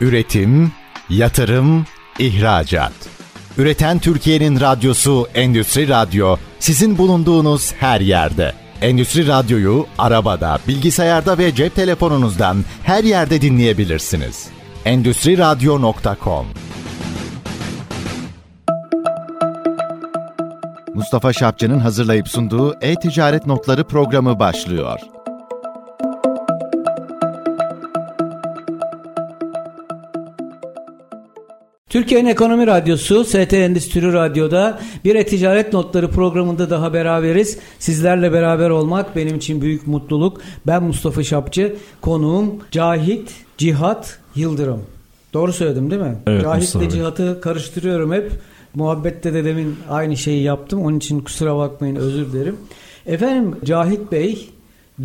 Üretim, yatırım, ihracat. Üreten Türkiye'nin radyosu Endüstri Radyo sizin bulunduğunuz her yerde. Endüstri Radyo'yu arabada, bilgisayarda ve cep telefonunuzdan her yerde dinleyebilirsiniz. Endüstri Radyo.com Mustafa Şapçı'nın hazırlayıp sunduğu E-Ticaret Notları programı başlıyor. Türkiye'nin Ekonomi Radyosu, ST Endüstri Radyo'da bir e-ticaret notları programında daha beraberiz. Sizlerle beraber olmak benim için büyük mutluluk. Ben Mustafa Şapçı, konuğum Cahit Cihat Yıldırım. Doğru söyledim değil mi? Evet, Cahit Mustafa ile Bey. Cihat'ı karıştırıyorum hep. Muhabbette de demin aynı şeyi yaptım. Onun için kusura bakmayın özür dilerim. Efendim Cahit Bey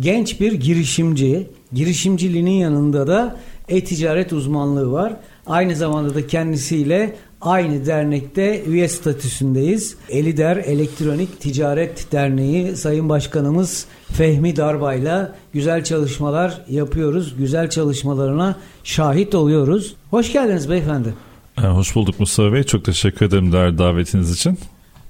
genç bir girişimci. Girişimciliğinin yanında da e-ticaret uzmanlığı var. Aynı zamanda da kendisiyle aynı dernekte üye statüsündeyiz. Elider Elektronik Ticaret Derneği Sayın Başkanımız Fehmi Darbay'la güzel çalışmalar yapıyoruz. Güzel çalışmalarına şahit oluyoruz. Hoş geldiniz beyefendi. Ee, Hoş bulduk Mustafa Bey. Çok teşekkür ederim değerli davetiniz için.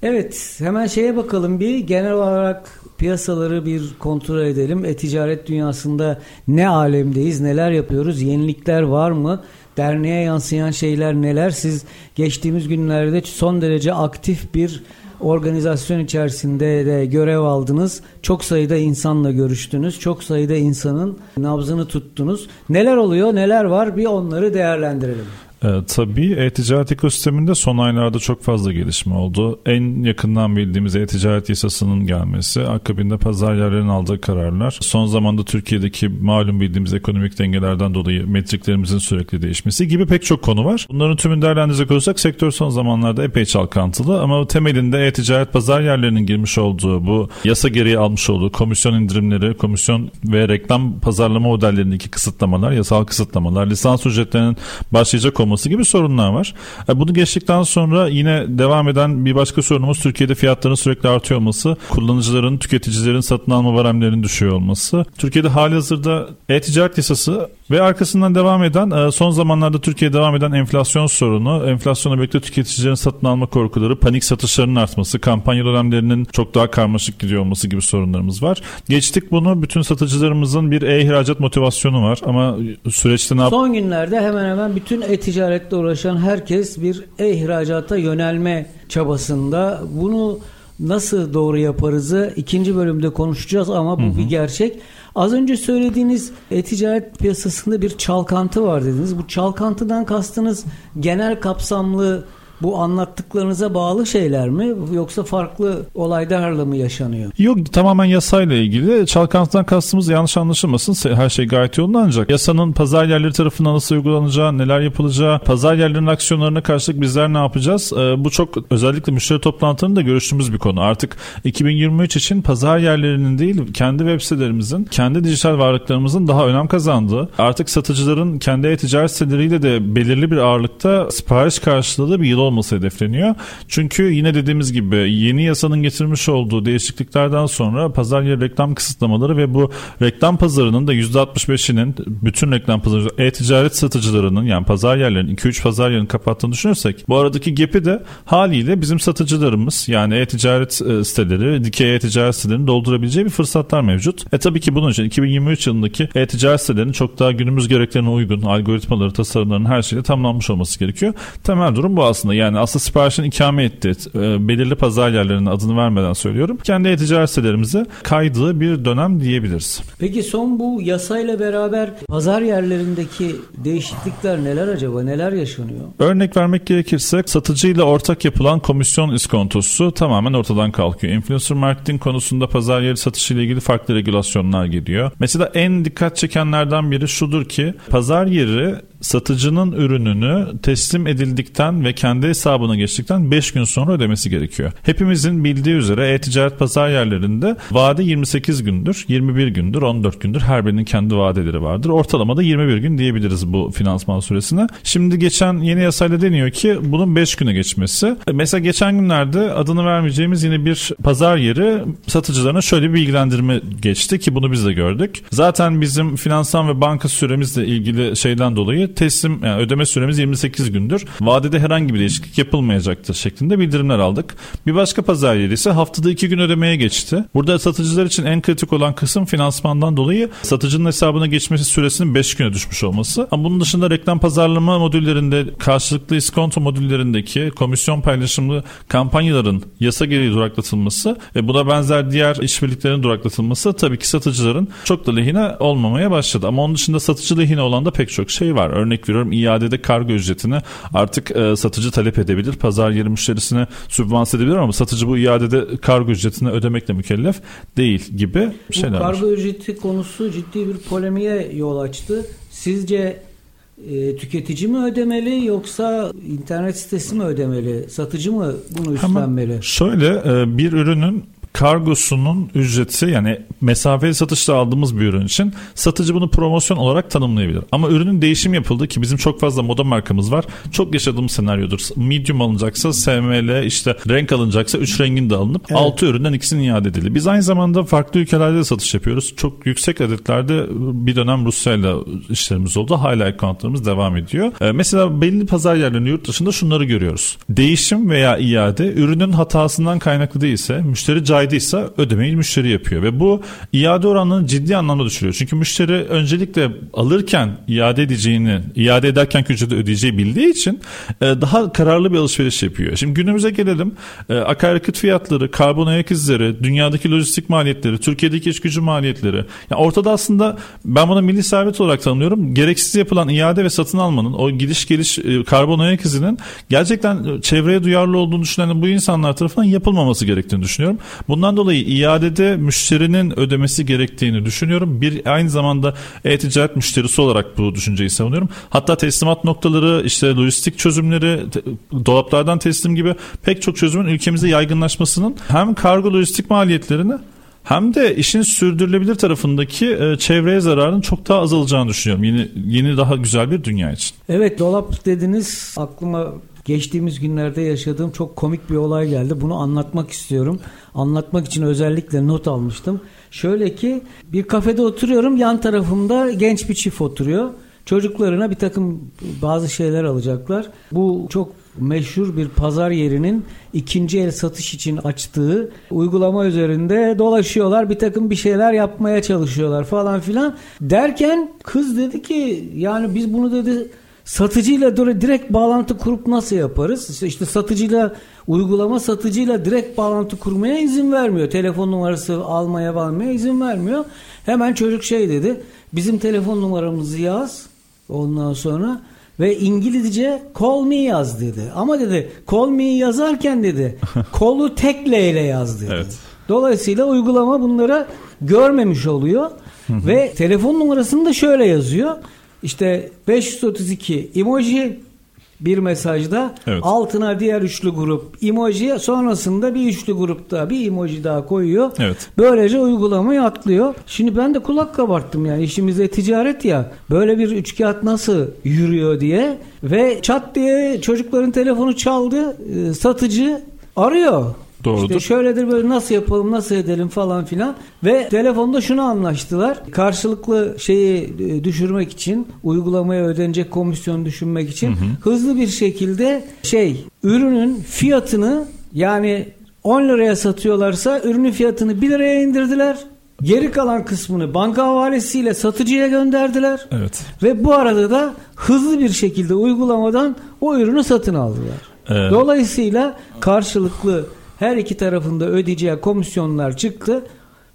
Evet hemen şeye bakalım bir genel olarak piyasaları bir kontrol edelim. E-ticaret dünyasında ne alemdeyiz, neler yapıyoruz, yenilikler var mı? Derneğe yansıyan şeyler neler? Siz geçtiğimiz günlerde son derece aktif bir organizasyon içerisinde de görev aldınız. Çok sayıda insanla görüştünüz. Çok sayıda insanın nabzını tuttunuz. Neler oluyor, neler var bir onları değerlendirelim. Ee, tabii e-ticaret ekosisteminde son aylarda çok fazla gelişme oldu. En yakından bildiğimiz e-ticaret yasasının gelmesi, akabinde pazar yerlerinin aldığı kararlar, son zamanda Türkiye'deki malum bildiğimiz ekonomik dengelerden dolayı metriklerimizin sürekli değişmesi gibi pek çok konu var. Bunların tümünü değerlendirecek olursak sektör son zamanlarda epey çalkantılı ama temelinde e-ticaret pazar yerlerinin girmiş olduğu bu yasa gereği almış olduğu komisyon indirimleri, komisyon ve reklam pazarlama modellerindeki kısıtlamalar, yasal kısıtlamalar, lisans ücretlerinin başlayacak olması gibi sorunlar var. E, Bunu geçtikten sonra yine devam eden bir başka sorunumuz Türkiye'de fiyatların sürekli artıyor olması, kullanıcıların, tüketicilerin satın alma baremlerinin düşüyor olması. Türkiye'de hali hazırda e-ticaret yasası ve arkasından devam eden e, son zamanlarda Türkiye'de devam eden enflasyon sorunu, enflasyona birlikte tüketicilerin satın alma korkuları, panik satışlarının artması, kampanya dönemlerinin çok daha karmaşık gidiyor olması gibi sorunlarımız var. Geçtik bunu bütün satıcılarımızın bir e-ihracat motivasyonu var ama süreçte ne yap- Son günlerde hemen hemen bütün e-ticaretle uğraşan herkes bir e-ihracata yönelme çabasında. Bunu nasıl doğru yaparızı ikinci bölümde konuşacağız ama bu bir gerçek. Az önce söylediğiniz e-ticaret piyasasında bir çalkantı var dediniz. Bu çalkantıdan kastınız genel kapsamlı bu anlattıklarınıza bağlı şeyler mi yoksa farklı olaylarla mı yaşanıyor? Yok tamamen yasayla ilgili. Çalkantıdan kastımız yanlış anlaşılmasın. Her şey gayet yolunda ancak yasanın pazar yerleri tarafından nasıl uygulanacağı, neler yapılacağı, pazar yerlerinin aksiyonlarına karşılık bizler ne yapacağız? Ee, bu çok özellikle müşteri toplantılarında görüştüğümüz bir konu. Artık 2023 için pazar yerlerinin değil kendi web sitelerimizin, kendi dijital varlıklarımızın daha önem kazandığı, artık satıcıların kendi e-ticaret siteleriyle de belirli bir ağırlıkta sipariş karşılığı bir yıl olması hedefleniyor. Çünkü yine dediğimiz gibi yeni yasanın getirmiş olduğu değişikliklerden sonra pazar yeri reklam kısıtlamaları ve bu reklam pazarının da %65'inin bütün reklam pazarı e-ticaret satıcılarının yani pazar yerlerinin 2-3 pazar yerini kapattığını düşünürsek bu aradaki gap'i de haliyle bizim satıcılarımız yani e-ticaret e, siteleri, dikey e-ticaret sitelerini doldurabileceği bir fırsatlar mevcut. E tabii ki bunun için 2023 yılındaki e-ticaret sitelerinin çok daha günümüz gereklerine uygun algoritmaları, tasarımların her şeyle tamamlanmış olması gerekiyor. Temel durum bu aslında. Yani aslında siparişin ikame etti. E, belirli pazar yerlerinin adını vermeden söylüyorum. Kendi e-ticaret sitelerimize kaydığı bir dönem diyebiliriz. Peki son bu yasayla beraber pazar yerlerindeki değişiklikler neler acaba? Neler yaşanıyor? Örnek vermek gerekirse satıcıyla ortak yapılan komisyon iskontosu tamamen ortadan kalkıyor. Influencer marketing konusunda pazar yeri satışı ile ilgili farklı regülasyonlar geliyor. Mesela en dikkat çekenlerden biri şudur ki pazar yeri satıcının ürününü teslim edildikten ve kendi hesabına geçtikten 5 gün sonra ödemesi gerekiyor. Hepimizin bildiği üzere e-ticaret pazar yerlerinde vade 28 gündür, 21 gündür, 14 gündür. Her birinin kendi vadeleri vardır. Ortalamada 21 gün diyebiliriz bu finansman süresine. Şimdi geçen yeni yasayla deniyor ki bunun 5 güne geçmesi. Mesela geçen günlerde adını vermeyeceğimiz yine bir pazar yeri satıcılarına şöyle bir bilgilendirme geçti ki bunu biz de gördük. Zaten bizim finansman ve banka süremizle ilgili şeyden dolayı teslim yani ödeme süremiz 28 gündür. Vadede herhangi bir değişiklik yapılmayacaktır şeklinde bildirimler aldık. Bir başka pazar yeri ise haftada 2 gün ödemeye geçti. Burada satıcılar için en kritik olan kısım finansmandan dolayı satıcının hesabına geçmesi süresinin 5 güne düşmüş olması. Ama bunun dışında reklam pazarlama modüllerinde karşılıklı iskonto modüllerindeki komisyon paylaşımlı kampanyaların yasa gereği duraklatılması ve buna benzer diğer işbirliklerinin duraklatılması tabii ki satıcıların çok da lehine olmamaya başladı. Ama onun dışında satıcı lehine olan da pek çok şey var. Örnek veriyorum iadede kargo ücretini artık e, satıcı talep edebilir. Pazar yeri müşterisine sübvanse edebilir ama satıcı bu iadede kargo ücretini ödemekle mükellef değil gibi şeyler bu var. kargo ücreti konusu ciddi bir polemiğe yol açtı. Sizce e, tüketici mi ödemeli yoksa internet sitesi mi ödemeli? Satıcı mı bunu üstlenmeli? Hemen şöyle e, bir ürünün kargosunun ücreti yani mesafeli satışta aldığımız bir ürün için satıcı bunu promosyon olarak tanımlayabilir. Ama ürünün değişim yapıldı ki bizim çok fazla moda markamız var. Çok yaşadığımız senaryodur. Medium alınacaksa SML işte renk alınacaksa 3 rengin de alınıp evet. 6 üründen ikisinin iade edildi. Biz aynı zamanda farklı ülkelerde de satış yapıyoruz. Çok yüksek adetlerde bir dönem Rusya'yla işlerimiz oldu. Hala accountlarımız devam ediyor. Ee, mesela belli pazar yerlerinde yurt dışında şunları görüyoruz. Değişim veya iade ürünün hatasından kaynaklı değilse müşteri caydıysa ödemeyi müşteri yapıyor ve bu iade oranlarını ciddi anlamda düşürüyor. Çünkü müşteri öncelikle alırken iade edeceğini, iade ederken ücreti ödeyeceği bildiği için e, daha kararlı bir alışveriş yapıyor. Şimdi günümüze gelelim. E, akaryakıt fiyatları, karbon ayak izleri, dünyadaki lojistik maliyetleri, Türkiye'deki iş gücü maliyetleri. Yani ortada aslında ben buna milli servet olarak tanımlıyorum. Gereksiz yapılan iade ve satın almanın, o gidiş geliş e, karbon ayak izinin gerçekten çevreye duyarlı olduğunu düşünen bu insanlar tarafından yapılmaması gerektiğini düşünüyorum. Bundan dolayı iadede müşterinin ödemesi gerektiğini düşünüyorum. Bir aynı zamanda e-ticaret müşterisi olarak bu düşünceyi savunuyorum. Hatta teslimat noktaları, işte lojistik çözümleri, dolaplardan teslim gibi pek çok çözümün ülkemizde yaygınlaşmasının hem kargo lojistik maliyetlerini hem de işin sürdürülebilir tarafındaki e, çevreye zararın çok daha azalacağını düşünüyorum. Yeni yeni daha güzel bir dünya için. Evet dolap dediniz aklıma geçtiğimiz günlerde yaşadığım çok komik bir olay geldi. Bunu anlatmak istiyorum. Anlatmak için özellikle not almıştım. Şöyle ki bir kafede oturuyorum. Yan tarafımda genç bir çift oturuyor. Çocuklarına bir takım bazı şeyler alacaklar. Bu çok meşhur bir pazar yerinin ikinci el satış için açtığı uygulama üzerinde dolaşıyorlar. Bir takım bir şeyler yapmaya çalışıyorlar falan filan. Derken kız dedi ki yani biz bunu dedi satıcıyla direkt bağlantı kurup nasıl yaparız? İşte satıcıyla uygulama satıcıyla direkt bağlantı kurmaya izin vermiyor. Telefon numarası almaya almaya izin vermiyor. Hemen çocuk şey dedi. Bizim telefon numaramızı yaz. Ondan sonra ve İngilizce call me yaz dedi. Ama dedi call me yazarken dedi kolu tek L ile yaz dedi. Evet. Dolayısıyla uygulama bunlara görmemiş oluyor ve telefon numarasını da şöyle yazıyor. İşte 532 emoji bir mesajda evet. altına diğer üçlü grup emoji sonrasında bir üçlü grupta bir emoji daha koyuyor. Evet. Böylece uygulamayı atlıyor. Şimdi ben de kulak kabarttım yani işimizde ticaret ya böyle bir üçkağıt nasıl yürüyor diye ve çat diye çocukların telefonu çaldı e, satıcı arıyor. Doğrudur. İşte şöyledir böyle nasıl yapalım nasıl edelim falan filan ve telefonda şunu anlaştılar. Karşılıklı şeyi e, düşürmek için uygulamaya ödenecek komisyon düşünmek için hı hı. hızlı bir şekilde şey ürünün fiyatını yani 10 liraya satıyorlarsa ürünün fiyatını 1 liraya indirdiler. Geri kalan kısmını banka havalesiyle satıcıya gönderdiler. Evet. Ve bu arada da hızlı bir şekilde uygulamadan o ürünü satın aldılar. Evet. Dolayısıyla karşılıklı her iki tarafında ödeyeceği komisyonlar çıktı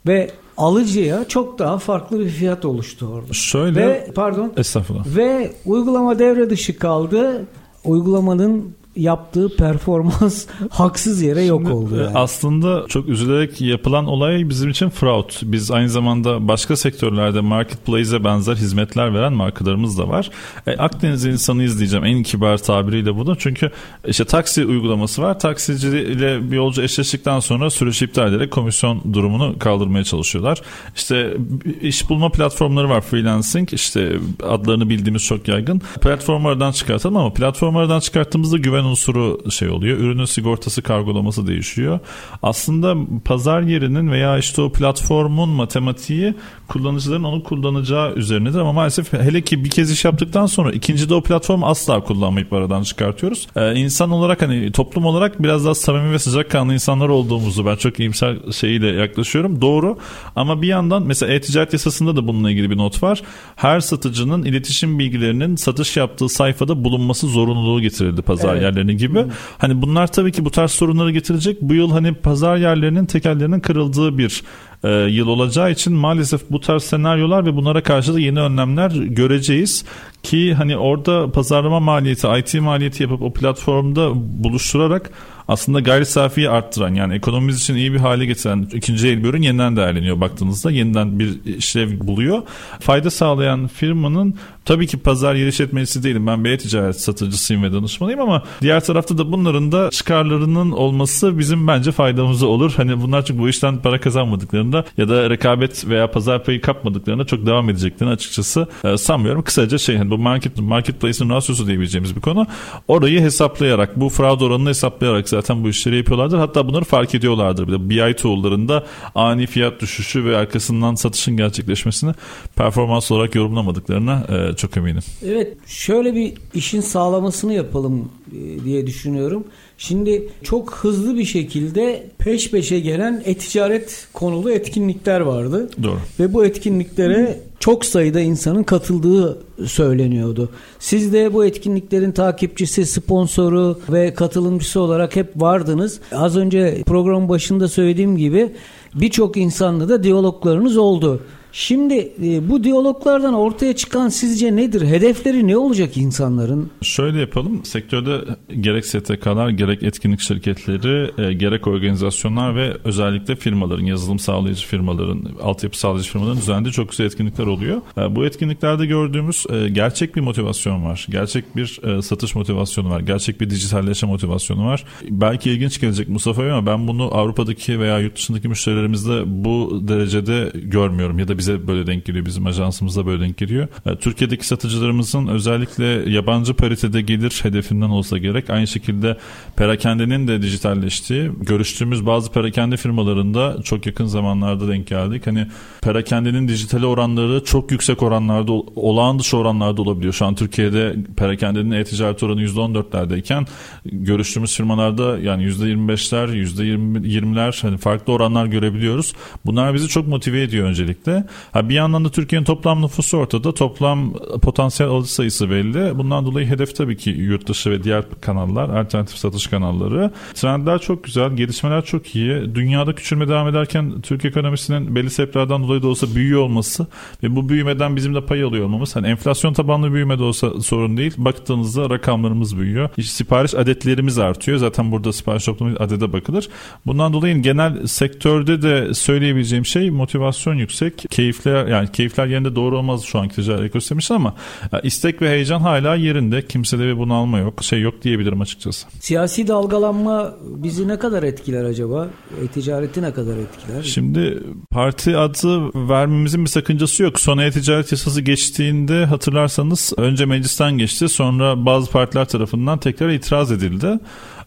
ve alıcıya çok daha farklı bir fiyat oluştu orada. Şöyle ve pardon. Estağfurullah. Ve uygulama devre dışı kaldı. Uygulamanın yaptığı performans haksız yere yok Şimdi, oldu. Yani. Aslında çok üzülerek yapılan olay bizim için fraud. Biz aynı zamanda başka sektörlerde marketplace'e benzer hizmetler veren markalarımız da var. E, Akdeniz insanı izleyeceğim en kibar tabiriyle bunu. Çünkü işte taksi uygulaması var. Taksici ile bir yolcu eşleştikten sonra süreç iptal ederek komisyon durumunu kaldırmaya çalışıyorlar. İşte iş bulma platformları var freelancing. İşte adlarını bildiğimiz çok yaygın. Platformlardan çıkartalım ama platformlardan çıkarttığımızda güven güven unsuru şey oluyor. Ürünün sigortası kargolaması değişiyor. Aslında pazar yerinin veya işte o platformun matematiği kullanıcıların onu kullanacağı üzerinedir ama maalesef hele ki bir kez iş yaptıktan sonra ikinci de o platformu asla kullanmayıp aradan çıkartıyoruz. Ee, insan olarak hani toplum olarak biraz daha samimi ve sıcakkanlı insanlar olduğumuzu ben çok iyimser şeyiyle yaklaşıyorum. Doğru ama bir yandan mesela e-ticaret yasasında da bununla ilgili bir not var. Her satıcının iletişim bilgilerinin satış yaptığı sayfada bulunması zorunluluğu getirildi pazar evet. Yerlerine gibi. Hı. Hani bunlar tabii ki bu tarz sorunları getirecek. Bu yıl hani pazar yerlerinin tekellerinin kırıldığı bir e, yıl olacağı için maalesef bu tarz senaryolar ve bunlara karşı da yeni önlemler göreceğiz ki hani orada pazarlama maliyeti, IT maliyeti yapıp o platformda buluşturarak aslında gayri safiyi arttıran yani ekonomimiz için iyi bir hale getiren ikinci el bir ürün yeniden değerleniyor baktığınızda yeniden bir işlev buluyor. Fayda sağlayan firmanın tabii ki pazar yer işletmecisi değilim ben bir ticaret satıcısıyım ve danışmanıyım ama diğer tarafta da bunların da çıkarlarının olması bizim bence faydamıza olur. Hani bunlar çünkü bu işten para kazanmadıklarında ya da rekabet veya pazar payı kapmadıklarında çok devam edeceklerini açıkçası e, sanmıyorum. Kısaca şey hani bu market marketplace'in rasyosu diyebileceğimiz bir konu. Orayı hesaplayarak bu fraud oranını hesaplayarak zaten bu işleri yapıyorlardır. Hatta bunları fark ediyorlardır. Bir de BI tool'larında ani fiyat düşüşü ve arkasından satışın gerçekleşmesini performans olarak yorumlamadıklarına e, çok eminim. Evet şöyle bir işin sağlamasını yapalım e, diye düşünüyorum. Şimdi çok hızlı bir şekilde peş peşe gelen e-ticaret konulu etkinlikler vardı. Doğru. Ve bu etkinliklere çok sayıda insanın katıldığı söyleniyordu. Siz de bu etkinliklerin takipçisi, sponsoru ve katılımcısı olarak hep vardınız. Az önce program başında söylediğim gibi birçok insanla da diyaloglarınız oldu. Şimdi e, bu diyaloglardan ortaya çıkan sizce nedir? Hedefleri ne olacak insanların? Şöyle yapalım. Sektörde gerek STK'lar, gerek etkinlik şirketleri, e, gerek organizasyonlar ve özellikle firmaların, yazılım sağlayıcı firmaların, altyapı sağlayıcı firmaların düzenli çok güzel etkinlikler oluyor. E, bu etkinliklerde gördüğümüz e, gerçek bir motivasyon var. Gerçek bir e, satış motivasyonu var. Gerçek bir dijitalleşme motivasyonu var. Belki ilginç gelecek Mustafa ama ben bunu Avrupa'daki veya yurt dışındaki müşterilerimizde bu derecede görmüyorum ya da bize böyle denk geliyor. Bizim ajansımıza böyle denk geliyor. E, Türkiye'deki satıcılarımızın özellikle yabancı paritede gelir hedefinden olsa gerek. Aynı şekilde perakendenin de dijitalleştiği, görüştüğümüz bazı perakende firmalarında çok yakın zamanlarda denk geldik. Hani perakendenin dijitali oranları çok yüksek oranlarda, olağan dışı oranlarda olabiliyor. Şu an Türkiye'de perakendenin e-ticaret oranı %14'lerdeyken görüştüğümüz firmalarda yani %25'ler, %20'ler hani farklı oranlar görebiliyoruz. Bunlar bizi çok motive ediyor öncelikle. Ha, bir yandan da Türkiye'nin toplam nüfusu ortada. Toplam potansiyel alıcı sayısı belli. Bundan dolayı hedef tabii ki yurt dışı ve diğer kanallar, alternatif satış kanalları. Trendler çok güzel, gelişmeler çok iyi. Dünyada küçülme devam ederken Türk ekonomisinin belli sebeplerden dolayı da olsa büyüyor olması ve bu büyümeden bizim de pay alıyor olmamız. Hani enflasyon tabanlı büyüme de olsa sorun değil. Baktığınızda rakamlarımız büyüyor. İşte sipariş adetlerimiz artıyor. Zaten burada sipariş toplumu adede bakılır. Bundan dolayı genel sektörde de söyleyebileceğim şey motivasyon yüksek keyifler yani keyifler yerinde doğru olmaz şu anki ticaret ekosistemi için ama istek ve heyecan hala yerinde. Kimsede bir bunalma yok. Şey yok diyebilirim açıkçası. Siyasi dalgalanma bizi ne kadar etkiler acaba? E-ticareti ne kadar etkiler? Şimdi parti adı vermemizin bir sakıncası yok. Son e-ticaret yasası geçtiğinde hatırlarsanız önce meclisten geçti. Sonra bazı partiler tarafından tekrar itiraz edildi.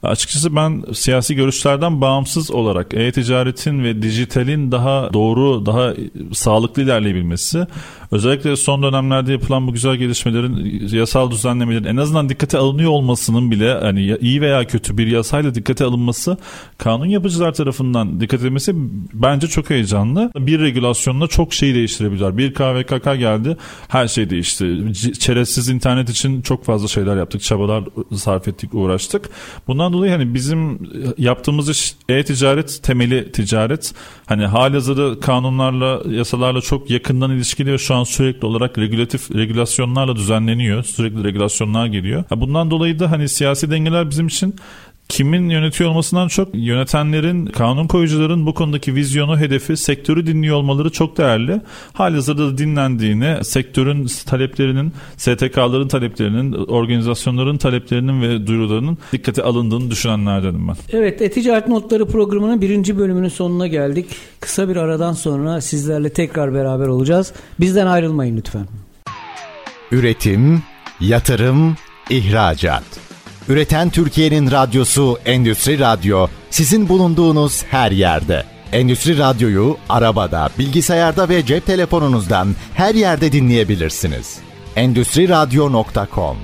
Açıkçası ben siyasi görüşlerden bağımsız olarak e-ticaretin ve dijitalin daha doğru, daha sağlıklı ilerleyebilmesi özellikle son dönemlerde yapılan bu güzel gelişmelerin yasal düzenlemelerin en azından dikkate alınıyor olmasının bile hani iyi veya kötü bir yasayla dikkate alınması kanun yapıcılar tarafından dikkat edilmesi bence çok heyecanlı. Bir regülasyonla çok şeyi değiştirebilir. Bir KVKK geldi her şey değişti. Çerezsiz internet için çok fazla şeyler yaptık. Çabalar sarf ettik, uğraştık. Bundan dolayı hani bizim yaptığımız iş e-ticaret temeli ticaret. Hani halihazırda kanunlarla, yasalarla çok yakından ilişkili ve şu an sürekli olarak regülatif regülasyonlarla düzenleniyor. Sürekli regülasyonlar geliyor. Bundan dolayı da hani siyasi dengeler bizim için kimin yönetiyor olmasından çok yönetenlerin, kanun koyucuların bu konudaki vizyonu, hedefi, sektörü dinliyor olmaları çok değerli. Halihazırda da dinlendiğini, sektörün taleplerinin, STK'ların taleplerinin, organizasyonların taleplerinin ve duyurularının dikkate alındığını düşünenlerdenim ben. Evet, E-Ticaret Notları programının birinci bölümünün sonuna geldik. Kısa bir aradan sonra sizlerle tekrar beraber olacağız. Bizden ayrılmayın lütfen. Üretim, yatırım, ihracat. Üreten Türkiye'nin radyosu Endüstri Radyo sizin bulunduğunuz her yerde. Endüstri Radyo'yu arabada, bilgisayarda ve cep telefonunuzdan her yerde dinleyebilirsiniz. Endüstri Radyo.com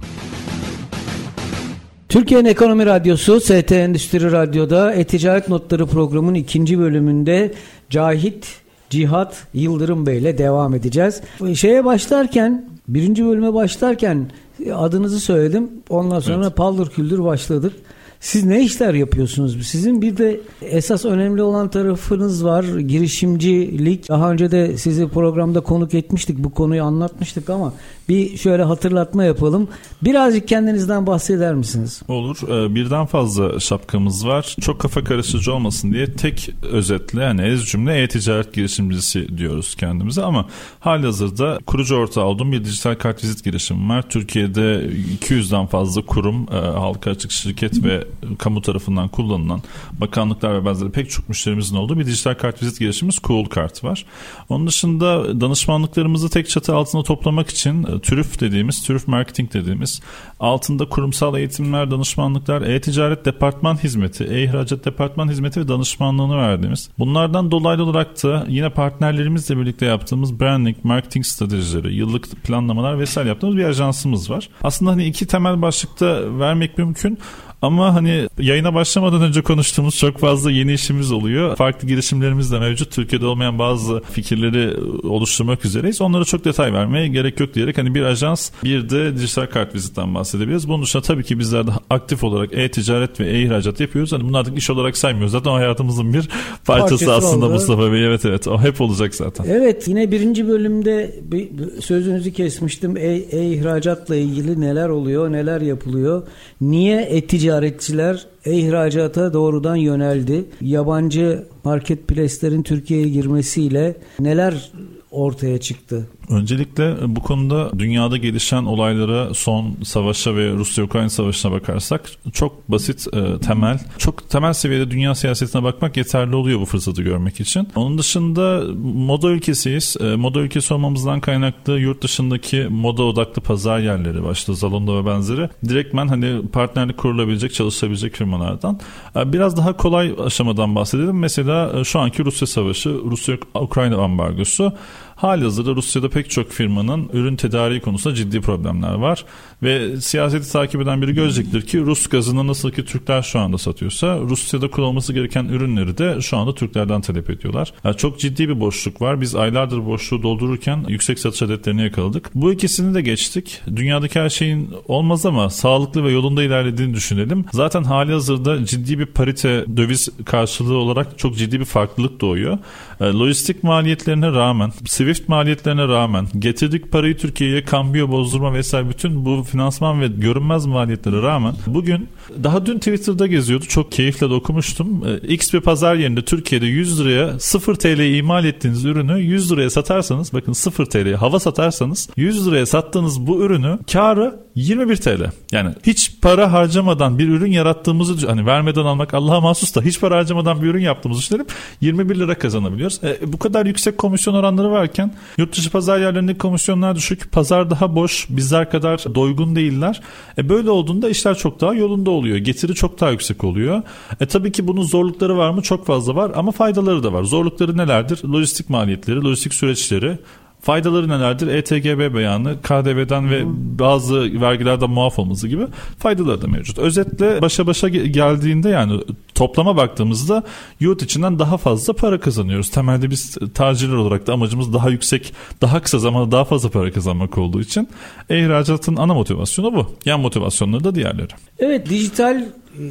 Türkiye'nin Ekonomi Radyosu ST Endüstri Radyo'da E-Ticaret Notları programının ikinci bölümünde Cahit Cihat Yıldırım Bey ile devam edeceğiz. Şeye başlarken, birinci bölüme başlarken adınızı söyledim. Ondan sonra evet. paldır küldür başladık. Siz ne işler yapıyorsunuz? Sizin bir de esas önemli olan tarafınız var. Girişimcilik. Daha önce de sizi programda konuk etmiştik. Bu konuyu anlatmıştık ama bir şöyle hatırlatma yapalım. Birazcık kendinizden bahseder misiniz? Olur. Ee, birden fazla şapkamız var. Çok kafa karışıcı olmasın diye tek özetle yani ez cümle e-ticaret girişimcisi diyoruz kendimize ama hali hazırda kurucu ortağı olduğum bir dijital kartvizit girişimim var. Türkiye'de 200'den fazla kurum, e, halka açık şirket ve kamu tarafından kullanılan bakanlıklar ve benzeri pek çok müşterimizin olduğu bir dijital kartvizit girişimimiz Cool Kart var. Onun dışında danışmanlıklarımızı tek çatı altında toplamak için e, TÜRÜF dediğimiz, TÜRÜF Marketing dediğimiz altında kurumsal eğitimler, danışmanlıklar, e-ticaret departman hizmeti, e-ihracat departman hizmeti ve danışmanlığını verdiğimiz. Bunlardan dolaylı olarak da yine partnerlerimizle birlikte yaptığımız branding, marketing stratejileri, yıllık planlamalar vesaire yaptığımız bir ajansımız var. Aslında hani iki temel başlıkta vermek mümkün. Ama hani yayına başlamadan önce konuştuğumuz çok fazla yeni işimiz oluyor. Farklı girişimlerimiz de mevcut. Türkiye'de olmayan bazı fikirleri oluşturmak üzereyiz. Onlara çok detay vermeye gerek yok diyerek hani bir ajans bir de dijital kart vizitten bahsedebiliriz. Bunun dışında tabii ki bizler de aktif olarak e-ticaret ve e-ihracat yapıyoruz. Hani bunu artık iş olarak saymıyoruz. Zaten hayatımızın bir parçası, parçası aslında oldu. Mustafa Bey. Evet evet o hep olacak zaten. Evet yine birinci bölümde bir sözünüzü kesmiştim. E-ihracatla ilgili neler oluyor, neler yapılıyor? Niye e-ticaret ticaretçiler e-ihracata doğrudan yöneldi. Yabancı marketplace'lerin Türkiye'ye girmesiyle neler ortaya çıktı? Öncelikle bu konuda dünyada gelişen olaylara, son savaşa ve Rusya-Ukrayna savaşına bakarsak çok basit, e, temel, çok temel seviyede dünya siyasetine bakmak yeterli oluyor bu fırsatı görmek için. Onun dışında moda ülkesiyiz. E, moda ülkesi olmamızdan kaynaklı yurt dışındaki moda odaklı pazar yerleri başta Zalando ve benzeri direktmen hani partnerlik kurulabilecek, çalışabilecek firmalardan. E, biraz daha kolay aşamadan bahsedelim. Mesela e, şu anki Rusya savaşı, Rusya-Ukrayna ambargosu Hali hazırda Rusya'da pek çok firmanın ürün tedariği konusunda ciddi problemler var. Ve siyaseti takip eden biri görecektir ki Rus gazını nasıl ki Türkler şu anda satıyorsa Rusya'da kullanılması gereken ürünleri de şu anda Türklerden talep ediyorlar. Yani çok ciddi bir boşluk var. Biz aylardır boşluğu doldururken yüksek satış adetlerini yakaladık. Bu ikisini de geçtik. Dünyadaki her şeyin olmaz ama sağlıklı ve yolunda ilerlediğini düşünelim. Zaten hali hazırda ciddi bir parite döviz karşılığı olarak çok ciddi bir farklılık doğuyor. E, lojistik maliyetlerine rağmen, Swift maliyetlerine rağmen, getirdik parayı Türkiye'ye kambiyo bozdurma vesaire bütün bu finansman ve görünmez maliyetlere rağmen bugün daha dün Twitter'da geziyordu. Çok keyifle de okumuştum. E, X bir pazar yerinde Türkiye'de 100 liraya 0 TL imal ettiğiniz ürünü 100 liraya satarsanız bakın 0 TL hava satarsanız 100 liraya sattığınız bu ürünü karı 21 TL. Yani hiç para harcamadan bir ürün yarattığımızı hani vermeden almak Allah'a mahsus da hiç para harcamadan bir ürün yaptığımızı düşünelim 21 lira kazanabiliyoruz. E, bu kadar yüksek komisyon oranları varken yurt dışı pazar yerlerindeki komisyonlar düşük. Pazar daha boş. Bizler kadar doygun değiller. E, böyle olduğunda işler çok daha yolunda oluyor. Getiri çok daha yüksek oluyor. E, tabii ki bunun zorlukları var mı? Çok fazla var ama faydaları da var. Zorlukları nelerdir? Lojistik maliyetleri, lojistik süreçleri, Faydaları nelerdir? ETGB beyanı, KDV'den ve bazı vergilerden muaf olması gibi faydaları da mevcut. Özetle başa başa geldiğinde yani toplama baktığımızda yurt içinden daha fazla para kazanıyoruz. Temelde biz tacirler olarak da amacımız daha yüksek, daha kısa zamanda daha fazla para kazanmak olduğu için ihracatın ana motivasyonu bu. Yan motivasyonları da diğerleri. Evet dijital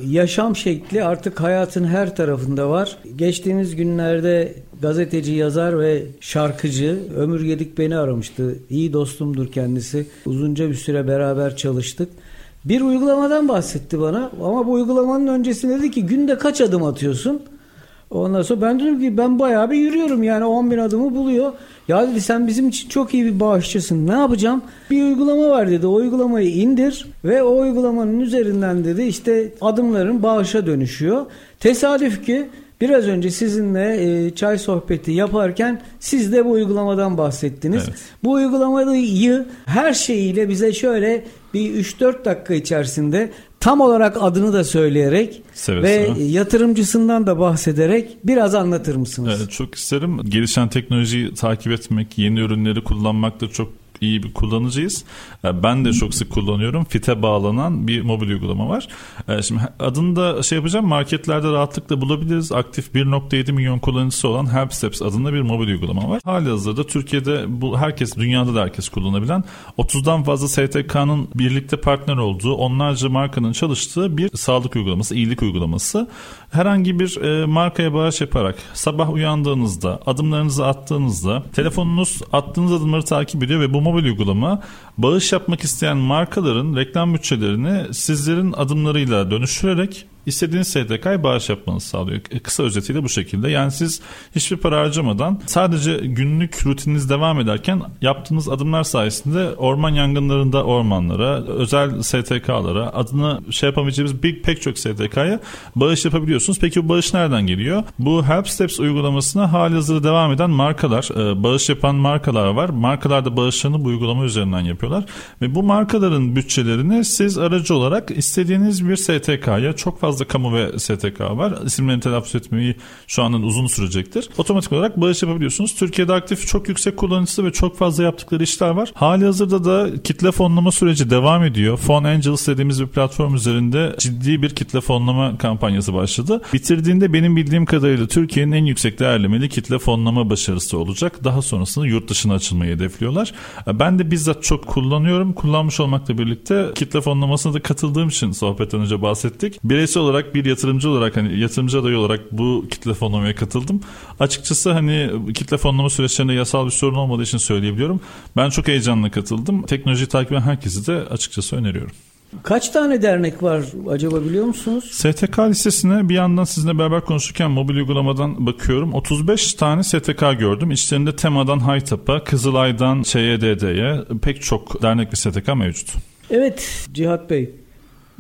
yaşam şekli artık hayatın her tarafında var. Geçtiğimiz günlerde gazeteci, yazar ve şarkıcı Ömür Gedik beni aramıştı. İyi dostumdur kendisi. Uzunca bir süre beraber çalıştık. Bir uygulamadan bahsetti bana ama bu uygulamanın öncesinde dedi ki günde kaç adım atıyorsun? Ondan sonra ben dedim ki ben bayağı bir yürüyorum yani 10 bin adımı buluyor. Ya dedi sen bizim için çok iyi bir bağışçısın ne yapacağım? Bir uygulama var dedi o uygulamayı indir ve o uygulamanın üzerinden dedi işte adımların bağışa dönüşüyor. Tesadüf ki Biraz önce sizinle e, çay sohbeti yaparken siz de bu uygulamadan bahsettiniz. Evet. Bu uygulamayı her şeyiyle bize şöyle bir 3-4 dakika içerisinde tam olarak adını da söyleyerek Seve ve seve. yatırımcısından da bahsederek biraz anlatır mısınız? Evet, çok isterim. Gelişen teknolojiyi takip etmek, yeni ürünleri kullanmak da çok iyi bir kullanıcıyız. E, Ben de çok sık kullanıyorum. Fite bağlanan bir mobil uygulama var. E, Şimdi adını da şey yapacağım marketlerde rahatlıkla bulabiliriz. Aktif 1.7 milyon kullanıcısı olan HelpSteps adında bir mobil uygulama var. Hali hazırda Türkiye'de bu herkes dünyada da herkes kullanabilen 30'dan fazla STK'nın birlikte partner olduğu onlarca markanın çalıştığı bir sağlık uygulaması, iyilik uygulaması. Herhangi bir e, markaya bağış yaparak sabah uyandığınızda, adımlarınızı attığınızda telefonunuz attığınız adımları takip ediyor ve bu mobil uygulama bağış yapmak isteyen markaların reklam bütçelerini sizlerin adımlarıyla dönüştürerek istediğiniz STK'ya bağış yapmanızı sağlıyor. E, Kısa özetiyle bu şekilde. Yani siz hiçbir para harcamadan sadece günlük rutininiz devam ederken yaptığınız adımlar sayesinde orman yangınlarında ormanlara, özel STK'lara, adını şey yapamayacağımız bir pek çok STK'ya bağış yapabiliyorsunuz. Peki bu bağış nereden geliyor? Bu Help Steps uygulamasına hali hazırda devam eden markalar, e, bağış yapan markalar var. Markalar da bağışlarını bu uygulama üzerinden yapıyorlar. Ve bu markaların bütçelerini siz aracı olarak istediğiniz bir STK'ya çok fazla kamu ve STK var. İsimlerini telaffuz etmeyi şu anın uzun sürecektir. Otomatik olarak bağış yapabiliyorsunuz. Türkiye'de aktif çok yüksek kullanıcısı ve çok fazla yaptıkları işler var. Hali hazırda da kitle fonlama süreci devam ediyor. Phone Angels dediğimiz bir platform üzerinde ciddi bir kitle fonlama kampanyası başladı. Bitirdiğinde benim bildiğim kadarıyla Türkiye'nin en yüksek değerlemeli kitle fonlama başarısı olacak. Daha sonrasında yurt dışına açılmayı hedefliyorlar. Ben de bizzat çok kullanıyorum. Kullanmış olmakla birlikte kitle fonlamasına da katıldığım için sohbetten önce bahsettik. Bireysel olarak bir yatırımcı olarak hani yatırımcı adayı olarak bu kitle fonlamaya katıldım. Açıkçası hani kitle fonlama süreçlerinde yasal bir sorun olmadığı için söyleyebiliyorum. Ben çok heyecanla katıldım. Teknolojiyi takip eden herkesi de açıkçası öneriyorum. Kaç tane dernek var acaba biliyor musunuz? STK listesine bir yandan sizinle beraber konuşurken mobil uygulamadan bakıyorum. 35 tane STK gördüm. İçlerinde TEMA'dan Haytap'a, Kızılay'dan ÇYDD'ye pek çok dernek ve STK mevcut. Evet Cihat Bey.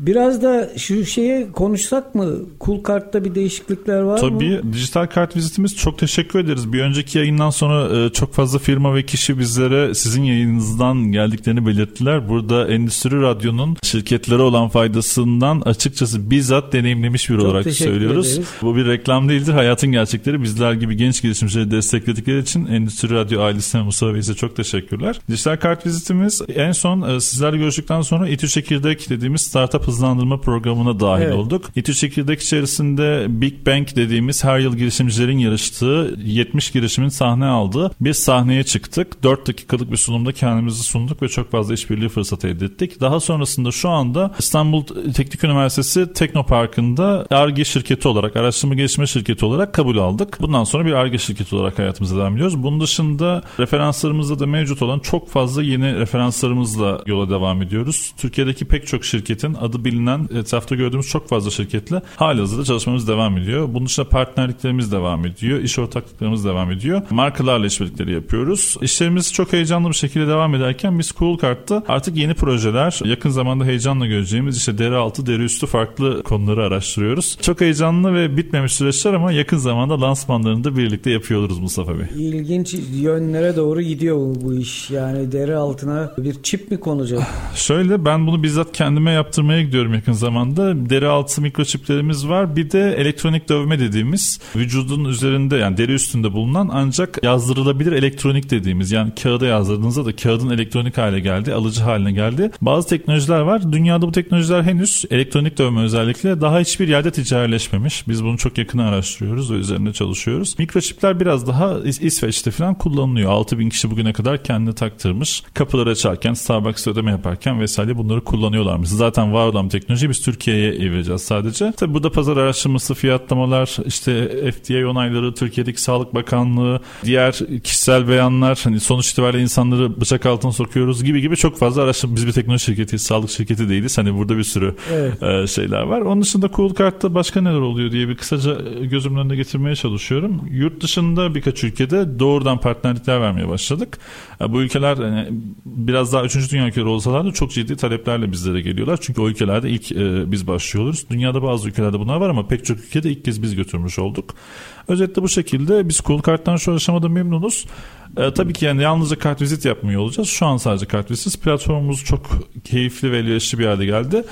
Biraz da şu şeye konuşsak mı? Cool Kart'ta bir değişiklikler var mı? Tabii dijital kart vizitimiz çok teşekkür ederiz. Bir önceki yayından sonra e, çok fazla firma ve kişi bizlere sizin yayınınızdan geldiklerini belirttiler. Burada Endüstri Radyo'nun şirketlere olan faydasından açıkçası bizzat deneyimlemiş bir Çok olarak söylüyoruz. ederiz. Bu bir reklam değildir. Hayatın gerçekleri bizler gibi genç girişimcileri destekledikleri için Endüstri Radyo ailesine Musa Bey'e çok teşekkürler. Dijital kart vizitimiz en son e, sizlerle görüştükten sonra İTÜ Çekirdek dediğimiz startup hızlandırma programına dahil Evet. olduk. İTÜ Çekirdek içerisinde Big Bang dediğimiz her yıl girişimcilerin yarıştığı 70 girişimin sahne aldığı bir sahneye çıktık. 4 dakikalık bir sunumda kendimizi sunduk ve çok fazla işbirliği fırsatı elde ettik. Daha sonrasında şu anda İstanbul Teknik Üniversitesi Teknoparkı'nda ARGE şirketi olarak, araştırma geliştirme şirketi olarak kabul aldık. Bundan sonra bir ARGE şirketi olarak hayatımıza devam ediyoruz. Bunun dışında referanslarımızda da mevcut olan çok fazla yeni referanslarımızla yola devam ediyoruz. Türkiye'deki pek çok şirketin adı bilinen, etrafta gördüğümüz çok fazla şirketle halihazırda çalışmamız devam ediyor. Bunun dışında partnerliklerimiz devam ediyor. iş ortaklıklarımız devam ediyor. Markalarla işbirlikleri yapıyoruz. İşlerimiz çok heyecanlı bir şekilde devam ederken biz Cool Kart'ta artık yeni projeler, yakın zamanda heyecanla göreceğimiz işte deri altı, deri üstü farklı konuları araştırıyoruz. Çok heyecanlı ve bitmemiş süreçler ama yakın zamanda lansmanlarını da birlikte yapıyor oluruz Mustafa Bey. İlginç yönlere doğru gidiyor bu, bu iş. Yani deri altına bir çip mi konacak? Şöyle ben bunu bizzat kendime yaptırmaya gidiyorum yakın zamanda. Deri altı mikroçiplerimiz var. Bir de elektronik dövme dediğimiz vücudun üzerinde yani deri üstünde bulunan ancak yazdırılabilir elektronik dediğimiz yani kağıda yazdırdığınızda da kağıdın elektronik hale geldi, alıcı haline geldi. Bazı teknolojiler var. Dünyada bu teknolojiler henüz elektronik dövme özellikle daha hiçbir yerde ticarileşmemiş. Biz bunu çok yakın araştırıyoruz ve üzerinde çalışıyoruz. Mikroçipler biraz daha İs- İsveç'te falan kullanılıyor. 6000 kişi bugüne kadar kendini taktırmış. Kapıları açarken, Starbucks'ta ödeme yaparken vesaire bunları kullanıyorlarmış. Zaten var olan teknoloji biz Türkiye'ye evireceğiz sadece. Tabi burada pazar araştırması, fiyatlamalar, işte FDA onayları, Türkiye'deki Sağlık Bakanlığı, diğer kişisel beyanlar, hani sonuç itibariyle insanları bıçak altına sokuyoruz gibi gibi çok fazla araştırma. Biz bir teknoloji şirketiyiz, sağlık şirketi değiliz. Hani burada bir sürü Evet. e, şeyler var. Onun dışında Cool Kart'ta başka neler oluyor diye bir kısaca e, gözümün önüne getirmeye çalışıyorum. Yurt dışında birkaç ülkede doğrudan partnerlikler vermeye başladık. E, Bu ülkeler hani, biraz daha 3. dünya ülkeleri olsalar da çok ciddi taleplerle bizlere geliyorlar. Çünkü o ülkelerde ilk e, biz başlıyoruz. Dünyada bazı ülkelerde bunlar var ama pek çok ülkede ilk kez biz götürmüş olduk. Özetle bu şekilde biz Cool Kart'tan şu aşamada memnunuz. E, tabii ki yani yalnızca kartvizit yapmıyor olacağız. Şu an sadece kartvizitsiz. Platformumuz çok keyifli ve elverişli bir hale geldi.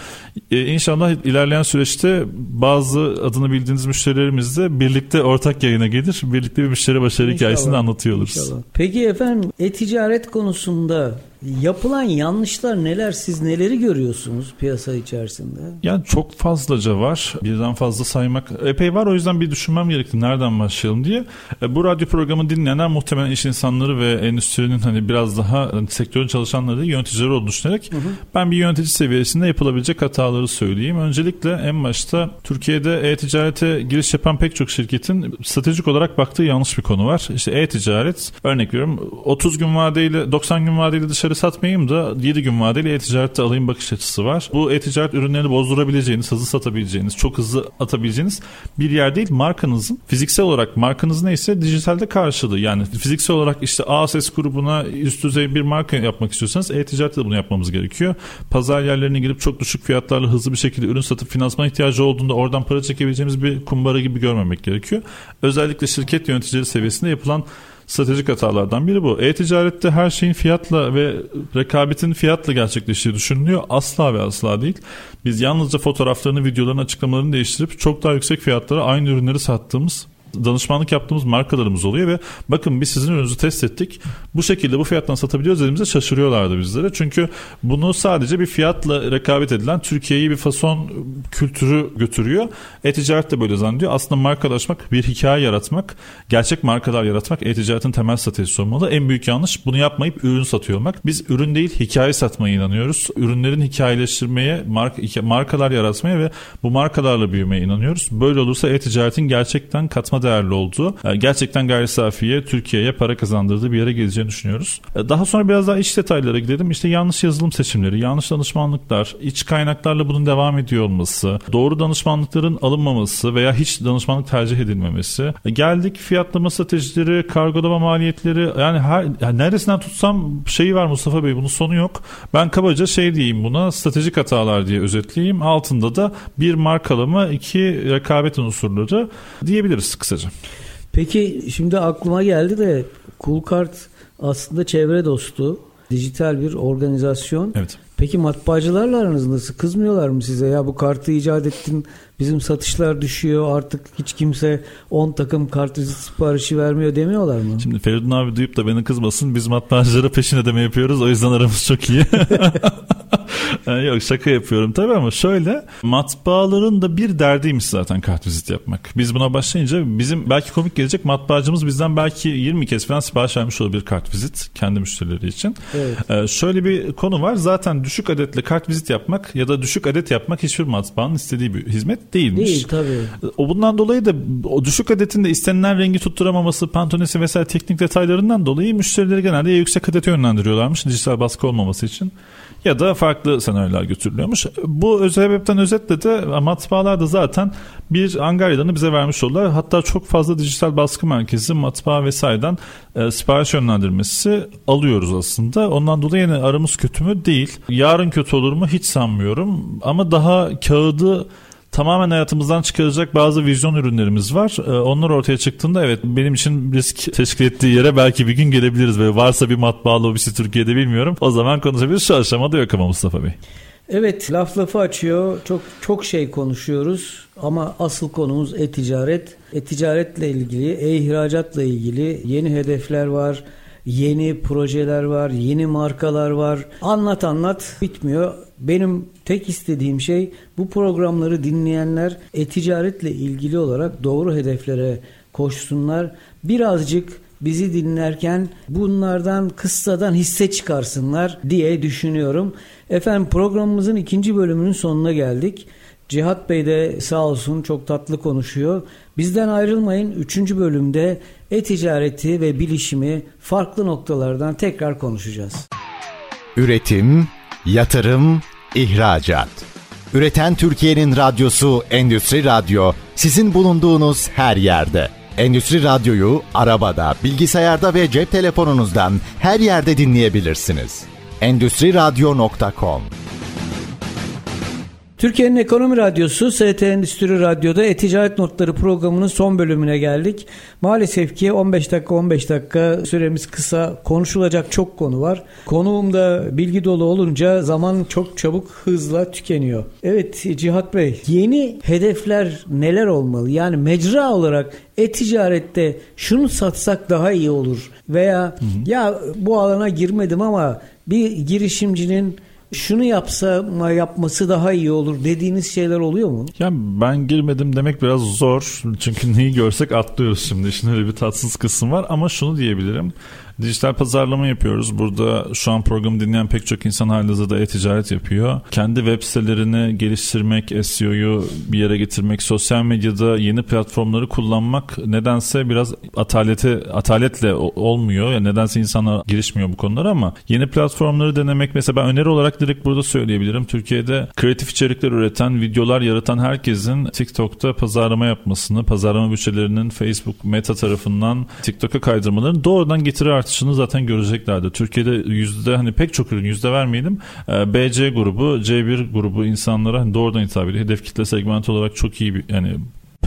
E, inşallah ilerleyen süreçte bazı adını bildiğiniz müşterilerimizle birlikte ortak yayına gelir. Birlikte bir müşteri başarı İnşallah. hikayesini anlatıyor oluruz. İnşallah. Peki efendim e-ticaret konusunda Yapılan yanlışlar neler? Siz neleri görüyorsunuz piyasa içerisinde? Yani çok fazlaca var. Birden fazla saymak epey var. O yüzden bir düşünmem gerekti. Nereden başlayalım diye. E, bu radyo programı dinleyenler muhtemelen iş insanları ve endüstrinin hani biraz daha hani sektörün çalışanları yöneticileri olduğunu düşünerek hı hı. ben bir yönetici seviyesinde yapılabilecek hataları söyleyeyim. Öncelikle en başta Türkiye'de e-ticarete giriş yapan pek çok şirketin stratejik olarak baktığı yanlış bir konu var. İşte e-ticaret örnek veriyorum 30 gün vadeyle 90 gün vadeyle dışarı satmayayım da 7 gün vadeli e-ticarette alayım bakış açısı var. Bu e-ticaret ürünlerini bozdurabileceğiniz, hızlı satabileceğiniz, çok hızlı atabileceğiniz bir yer değil. Markanızın fiziksel olarak markanız neyse dijitalde karşılığı. Yani fiziksel olarak işte A ses grubuna üst düzey bir marka yapmak istiyorsanız e-ticarette de bunu yapmamız gerekiyor. Pazar yerlerine girip çok düşük fiyatlarla hızlı bir şekilde ürün satıp finansman ihtiyacı olduğunda oradan para çekebileceğimiz bir kumbara gibi görmemek gerekiyor. Özellikle şirket yöneticileri seviyesinde yapılan stratejik hatalardan biri bu. E-ticarette her şeyin fiyatla ve rekabetin fiyatla gerçekleştiği düşünülüyor. Asla ve asla değil. Biz yalnızca fotoğraflarını, videolarını, açıklamalarını değiştirip çok daha yüksek fiyatlara aynı ürünleri sattığımız danışmanlık yaptığımız markalarımız oluyor ve bakın biz sizin ürününüzü test ettik. Bu şekilde bu fiyattan satabiliyoruz dediğimizde şaşırıyorlardı bizlere. Çünkü bunu sadece bir fiyatla rekabet edilen Türkiye'yi bir fason kültürü götürüyor. E-ticaret de böyle zannediyor. Aslında markalaşmak, bir hikaye yaratmak, gerçek markalar yaratmak e-ticaretin temel stratejisi olmalı. En büyük yanlış bunu yapmayıp ürün satıyor olmak. Biz ürün değil hikaye satmaya inanıyoruz. Ürünlerin hikayeleştirmeye, marka, markalar yaratmaya ve bu markalarla büyümeye inanıyoruz. Böyle olursa e-ticaretin gerçekten katma değerli olduğu e, gerçekten gayri safiye Türkiye'ye para kazandırdığı bir yere geleceğini düşünüyoruz. E, daha sonra biraz daha iç detaylara gidelim. İşte yanlış yazılım seçimleri, yanlış danışmanlıklar, iç kaynaklarla bunun devam ediyor olması, doğru danışmanlıkların alınmaması veya hiç danışmanlık tercih edilmemesi. E, geldik fiyatlama stratejileri, kargolama maliyetleri yani her yani neresinden tutsam şeyi var Mustafa Bey bunun sonu yok. Ben kabaca şey diyeyim buna stratejik hatalar diye özetleyeyim. Altında da bir markalama, iki rekabet unsurları diyebiliriz kısaca. Peki şimdi aklıma geldi de Coolcard aslında çevre dostu, dijital bir organizasyon. Evet. Peki matbaacılarla aranız nasıl? Kızmıyorlar mı size? Ya bu kartı icat ettin, bizim satışlar düşüyor, artık hiç kimse 10 takım kart siparişi vermiyor demiyorlar mı? Şimdi Feridun abi duyup da beni kızmasın. Biz matbaacılara peşin ödeme yapıyoruz. O yüzden aramız çok iyi. Yok şaka yapıyorum tabii ama şöyle matbaaların da bir derdiymiş zaten kartvizit yapmak. Biz buna başlayınca bizim belki komik gelecek matbaacımız bizden belki 20 kez falan sipariş vermiş olabilir kartvizit kendi müşterileri için. Evet. Ee, şöyle bir konu var zaten düşük adetle kartvizit yapmak ya da düşük adet yapmak hiçbir matbaanın istediği bir hizmet değilmiş. Değil tabii. O bundan dolayı da o düşük adetin de istenilen rengi tutturamaması, pantonesi vesaire teknik detaylarından dolayı müşterileri genelde yüksek adete yönlendiriyorlarmış dijital baskı olmaması için ya da farklı senaryolar götürülüyormuş. Bu sebepten özetle de matbaalar da zaten bir Angarya'dan bize vermiş oldular. Hatta çok fazla dijital baskı merkezi matbaa vesaireden e, sipariş yönlendirmesi alıyoruz aslında. Ondan dolayı yine aramız kötü mü? Değil. Yarın kötü olur mu? Hiç sanmıyorum. Ama daha kağıdı tamamen hayatımızdan çıkaracak bazı vizyon ürünlerimiz var. Ee, onlar ortaya çıktığında evet benim için risk teşkil ettiği yere belki bir gün gelebiliriz ve varsa bir matbaa lobisi Türkiye'de bilmiyorum. O zaman konuşabiliriz. Şu aşamada yok ama Mustafa Bey. Evet laf lafı açıyor. Çok çok şey konuşuyoruz ama asıl konumuz e-ticaret. E-ticaretle ilgili, e-ihracatla ilgili yeni hedefler var yeni projeler var, yeni markalar var. Anlat anlat bitmiyor. Benim tek istediğim şey bu programları dinleyenler e-ticaretle ilgili olarak doğru hedeflere koşsunlar. Birazcık bizi dinlerken bunlardan kıssadan hisse çıkarsınlar diye düşünüyorum. Efendim programımızın ikinci bölümünün sonuna geldik. Cihat Bey de sağ olsun çok tatlı konuşuyor. Bizden ayrılmayın. Üçüncü bölümde e-ticareti ve bilişimi farklı noktalardan tekrar konuşacağız. Üretim, yatırım, ihracat. Üreten Türkiye'nin radyosu Endüstri Radyo sizin bulunduğunuz her yerde. Endüstri Radyo'yu arabada, bilgisayarda ve cep telefonunuzdan her yerde dinleyebilirsiniz. Endüstri Radyo.com Türkiye'nin Ekonomi Radyosu ST Endüstri Radyo'da E-Ticaret Notları programının son bölümüne geldik. Maalesef ki 15 dakika 15 dakika süremiz kısa. Konuşulacak çok konu var. Konuğum da bilgi dolu olunca zaman çok çabuk hızla tükeniyor. Evet Cihat Bey yeni hedefler neler olmalı? Yani mecra olarak e-ticarette şunu satsak daha iyi olur veya hı hı. ya bu alana girmedim ama bir girişimcinin şunu yapsa yapması daha iyi olur dediğiniz şeyler oluyor mu? Ya ben girmedim demek biraz zor. Çünkü neyi görsek atlıyoruz şimdi. İşin öyle bir tatsız kısım var ama şunu diyebilirim. Dijital pazarlama yapıyoruz. Burada şu an programı dinleyen pek çok insan halihazırda e-ticaret yapıyor. Kendi web sitelerini geliştirmek, SEO'yu bir yere getirmek, sosyal medyada yeni platformları kullanmak nedense biraz atalete ataletle olmuyor. Yani nedense insanlar girişmiyor bu konulara ama yeni platformları denemek mesela ben öneri olarak direkt burada söyleyebilirim. Türkiye'de kreatif içerikler üreten, videolar yaratan herkesin TikTok'ta pazarlama yapmasını, pazarlama bütçelerinin Facebook Meta tarafından TikTok'a kaydırmalarını doğrudan getiri artışını zaten göreceklerdi. Türkiye'de yüzde hani pek çok ürün yüzde vermeyelim. Ee, BC grubu, C1 grubu insanlara hani doğrudan hitap ediyor. Hedef kitle segment olarak çok iyi bir yani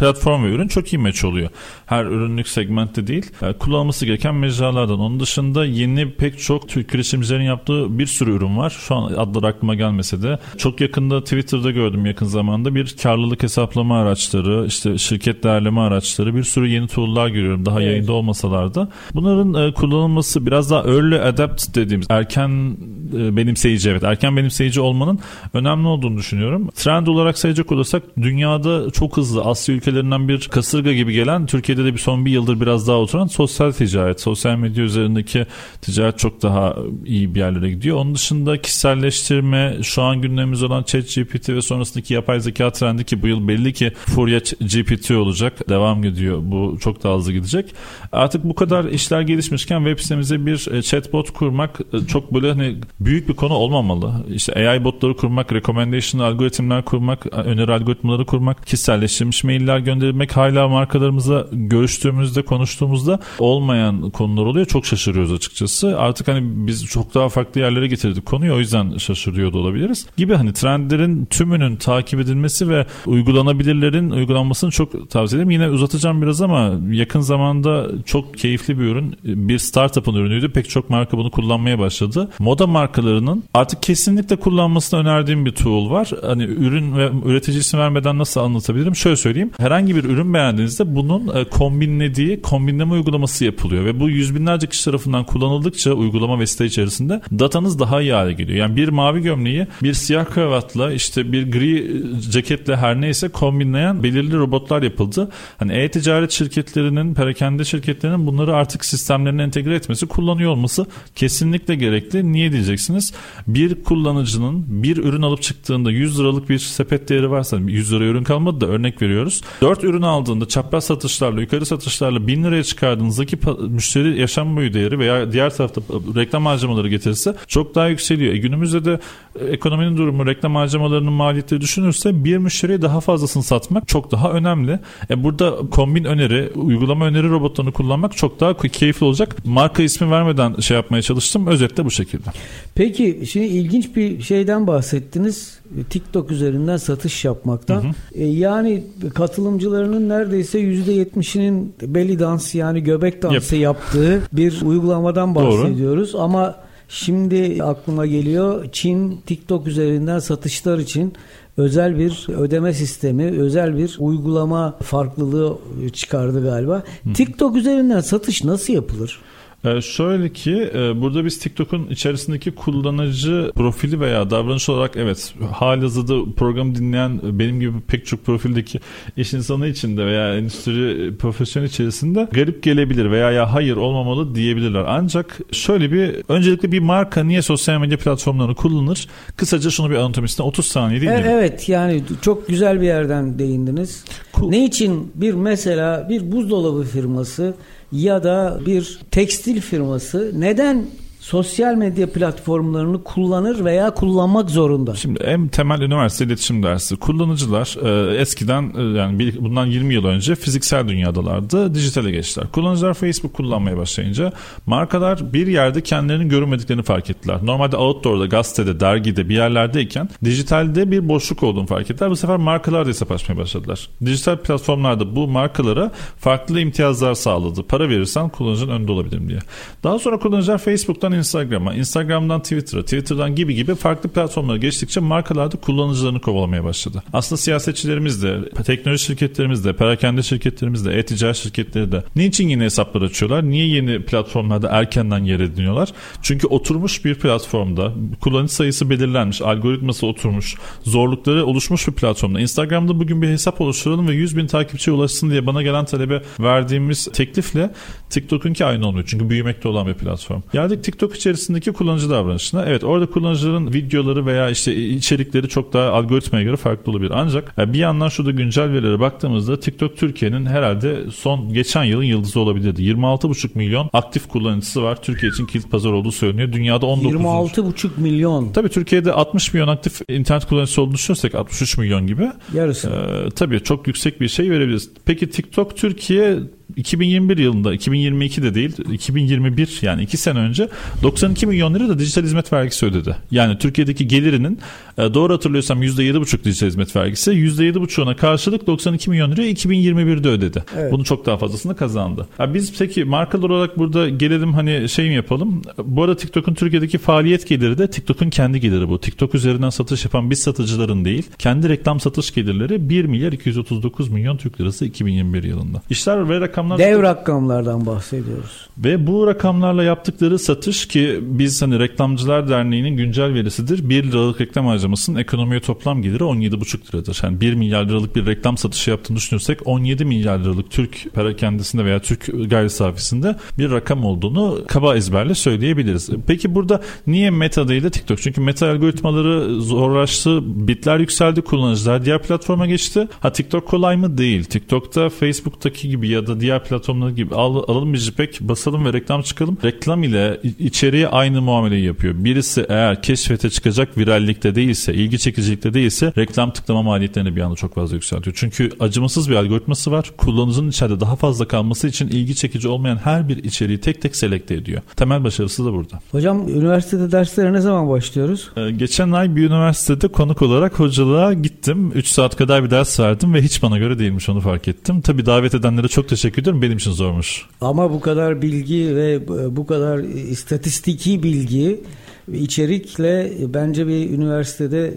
platform ve ürün çok iyi meç oluyor. Her ürünlük segmentte değil. Yani kullanılması gereken mecralardan. Onun dışında yeni pek çok Türk girişimcilerin yaptığı bir sürü ürün var. Şu an adları aklıma gelmese de. Çok yakında Twitter'da gördüm yakın zamanda bir karlılık hesaplama araçları, işte şirket değerleme araçları, bir sürü yeni tool'lar görüyorum. Daha evet. yayında olmasalar da. Bunların e, kullanılması biraz daha early adapt dediğimiz erken e, benimseyici evet erken benimseyici olmanın önemli olduğunu düşünüyorum. Trend olarak sayacak olursak dünyada çok hızlı Asya ülkelerinden bir kasırga gibi gelen Türkiye'de de bir son bir yıldır biraz daha oturan sosyal ticaret. Sosyal medya üzerindeki ticaret çok daha iyi bir yerlere gidiyor. Onun dışında kişiselleştirme şu an gündemimiz olan chat GPT ve sonrasındaki yapay zeka trendi ki bu yıl belli ki Furya GPT olacak. Devam ediyor. Bu çok daha hızlı gidecek. Artık bu kadar işler gelişmişken web sitemize bir e, chatbot kurmak e, çok böyle hani büyük bir konu olmamalı. İşte AI botları kurmak, recommendation algoritmler kurmak, öneri algoritmaları kurmak, kişiselleştirilmiş mailler göndermek hala markalarımıza görüştüğümüzde, konuştuğumuzda olmayan konular oluyor. Çok şaşırıyoruz açıkçası. Artık hani biz çok daha farklı yerlere getirdik konuyu o yüzden şaşırıyor da olabiliriz. Gibi hani trendlerin tümünün takip edilmesi ve uygulanabilirlerin uygulanmasını çok tavsiye ederim. Yine uzatacağım biraz ama yakın zamanda çok keyifli bir ürün. Bir startup'ın ürünüydü. Pek çok marka bunu kullanmaya başladı. Moda marka markalarının artık kesinlikle kullanmasını önerdiğim bir tool var. Hani ürün ve üretici isim vermeden nasıl anlatabilirim? Şöyle söyleyeyim. Herhangi bir ürün beğendiğinizde bunun e, kombinlediği kombinleme uygulaması yapılıyor ve bu yüz binlerce kişi tarafından kullanıldıkça uygulama ve site içerisinde datanız daha iyi hale geliyor. Yani bir mavi gömleği bir siyah kravatla işte bir gri e, ceketle her neyse kombinleyen belirli robotlar yapıldı. Hani e-ticaret şirketlerinin, perakende şirketlerinin bunları artık sistemlerine entegre etmesi, kullanıyor olması kesinlikle gerekli. Niye diyecek? göreceksiniz. Bir kullanıcının bir ürün alıp çıktığında 100 liralık bir sepet değeri varsa 100 lira ürün kalmadı da örnek veriyoruz. 4 ürün aldığında çapraz satışlarla yukarı satışlarla 1000 liraya çıkardığınızdaki müşteri yaşam boyu değeri veya diğer tarafta reklam harcamaları getirirse çok daha yükseliyor. E günümüzde de e, ekonominin durumu reklam harcamalarının maliyetleri düşünürse bir müşteriye daha fazlasını satmak çok daha önemli. E burada kombin öneri, uygulama öneri robotlarını kullanmak çok daha keyifli olacak. Marka ismi vermeden şey yapmaya çalıştım. Özetle bu şekilde. Peki şimdi ilginç bir şeyden bahsettiniz. TikTok üzerinden satış yapmaktan. Hı hı. E, yani katılımcılarının neredeyse %70'inin belly dans yani göbek dansı yep. yaptığı bir uygulamadan bahsediyoruz. Doğru. Ama şimdi aklıma geliyor Çin TikTok üzerinden satışlar için özel bir ödeme sistemi, özel bir uygulama farklılığı çıkardı galiba. Hı. TikTok üzerinden satış nasıl yapılır? Ee, şöyle ki e, burada biz TikTok'un içerisindeki kullanıcı profili veya davranış olarak evet halihazırda programı dinleyen benim gibi pek çok profildeki iş insanı içinde veya endüstri profesyonel içerisinde garip gelebilir veya ya hayır olmamalı diyebilirler. Ancak şöyle bir öncelikle bir marka niye sosyal medya platformlarını kullanır? Kısaca şunu bir anatomisine 30 saniye değil mi? Evet yani çok güzel bir yerden değindiniz. Ne için bir mesela bir buzdolabı firması ya da bir tekstil firması neden sosyal medya platformlarını kullanır veya kullanmak zorunda? Şimdi en temel üniversite iletişim dersi. Kullanıcılar e, eskiden e, yani bir, bundan 20 yıl önce fiziksel dünyadalardı. Dijitale geçtiler. Kullanıcılar Facebook kullanmaya başlayınca markalar bir yerde kendilerinin görünmediklerini fark ettiler. Normalde outdoor'da, gazetede, dergide bir yerlerdeyken dijitalde bir boşluk olduğunu fark ettiler. Bu sefer markalar da hesap başladılar. Dijital platformlarda bu markalara farklı imtiyazlar sağladı. Para verirsen kullanıcının önünde olabilirim diye. Daha sonra kullanıcılar Facebook'tan Instagram'a, Instagram'dan Twitter'a, Twitter'dan gibi gibi farklı platformlara geçtikçe markalar da kullanıcılarını kovalamaya başladı. Aslında siyasetçilerimiz de, teknoloji şirketlerimiz de, perakende şirketlerimiz de, e-ticaret şirketleri de niçin yeni hesaplar açıyorlar? Niye yeni platformlarda erkenden yer ediniyorlar? Çünkü oturmuş bir platformda kullanıcı sayısı belirlenmiş, algoritması oturmuş, zorlukları oluşmuş bir platformda. Instagram'da bugün bir hesap oluşturalım ve 100 bin takipçiye ulaşsın diye bana gelen talebe verdiğimiz teklifle TikTok'unki aynı olmuyor. Çünkü büyümekte olan bir platform. Geldik TikTok içerisindeki kullanıcı davranışına. Evet orada kullanıcıların videoları veya işte içerikleri çok daha algoritmaya göre farklı olabilir. Ancak bir yandan şurada güncel verilere baktığımızda TikTok Türkiye'nin herhalde son geçen yılın yıldızı olabilirdi. 26,5 milyon aktif kullanıcısı var. Türkiye için kilit pazar olduğu söyleniyor. Dünyada 19. 26,5 milyon. Tabii Türkiye'de 60 milyon aktif internet kullanıcısı olduğunu düşünürsek 63 milyon gibi. Yarısı. Ee, tabii çok yüksek bir şey verebiliriz. Peki TikTok Türkiye 2021 yılında 2022 de değil 2021 yani 2 sene önce 92 milyon lira da dijital hizmet vergisi ödedi. Yani Türkiye'deki gelirinin e, doğru hatırlıyorsam %7,5 dijital hizmet vergisi %7,5'una karşılık 92 milyon lira 2021'de ödedi. Evet. Bunu çok daha fazlasını kazandı. Ya biz peki markalar olarak burada gelelim hani şey mi yapalım? Bu arada TikTok'un Türkiye'deki faaliyet geliri de TikTok'un kendi geliri bu. TikTok üzerinden satış yapan biz satıcıların değil kendi reklam satış gelirleri 1 milyar 239 milyon Türk lirası 2021 yılında. İşler ve rakam rakamlar dev rakamlardan bahsediyoruz. Ve bu rakamlarla yaptıkları satış ki biz hani Reklamcılar Derneği'nin güncel verisidir. 1 liralık reklam harcamasının ekonomiye toplam geliri 17,5 liradır. Yani 1 milyar liralık bir reklam satışı yaptığını düşünürsek 17 milyar liralık Türk para kendisinde veya Türk gayri safisinde bir rakam olduğunu kaba ezberle söyleyebiliriz. Peki burada niye Meta değil de TikTok? Çünkü Meta algoritmaları zorlaştı, bitler yükseldi, kullanıcılar diğer platforma geçti. Ha TikTok kolay mı? Değil. TikTok'ta Facebook'taki gibi ya da diğer platformları gibi al, alalım bir JPEG basalım ve reklam çıkalım. Reklam ile içeriye aynı muameleyi yapıyor. Birisi eğer keşfete çıkacak virallikte değilse, ilgi çekicilikte değilse reklam tıklama maliyetlerini bir anda çok fazla yükseltiyor. Çünkü acımasız bir algoritması var. Kullanıcının içeride daha fazla kalması için ilgi çekici olmayan her bir içeriği tek tek selekte ediyor. Temel başarısı da burada. Hocam üniversitede derslere ne zaman başlıyoruz? Ee, geçen ay bir üniversitede konuk olarak hocalığa gittim. 3 saat kadar bir ders verdim ve hiç bana göre değilmiş onu fark ettim. Tabii davet edenlere çok teşekkür ediyorum benim için zormuş. Ama bu kadar bilgi ve bu kadar istatistiki bilgi içerikle bence bir üniversitede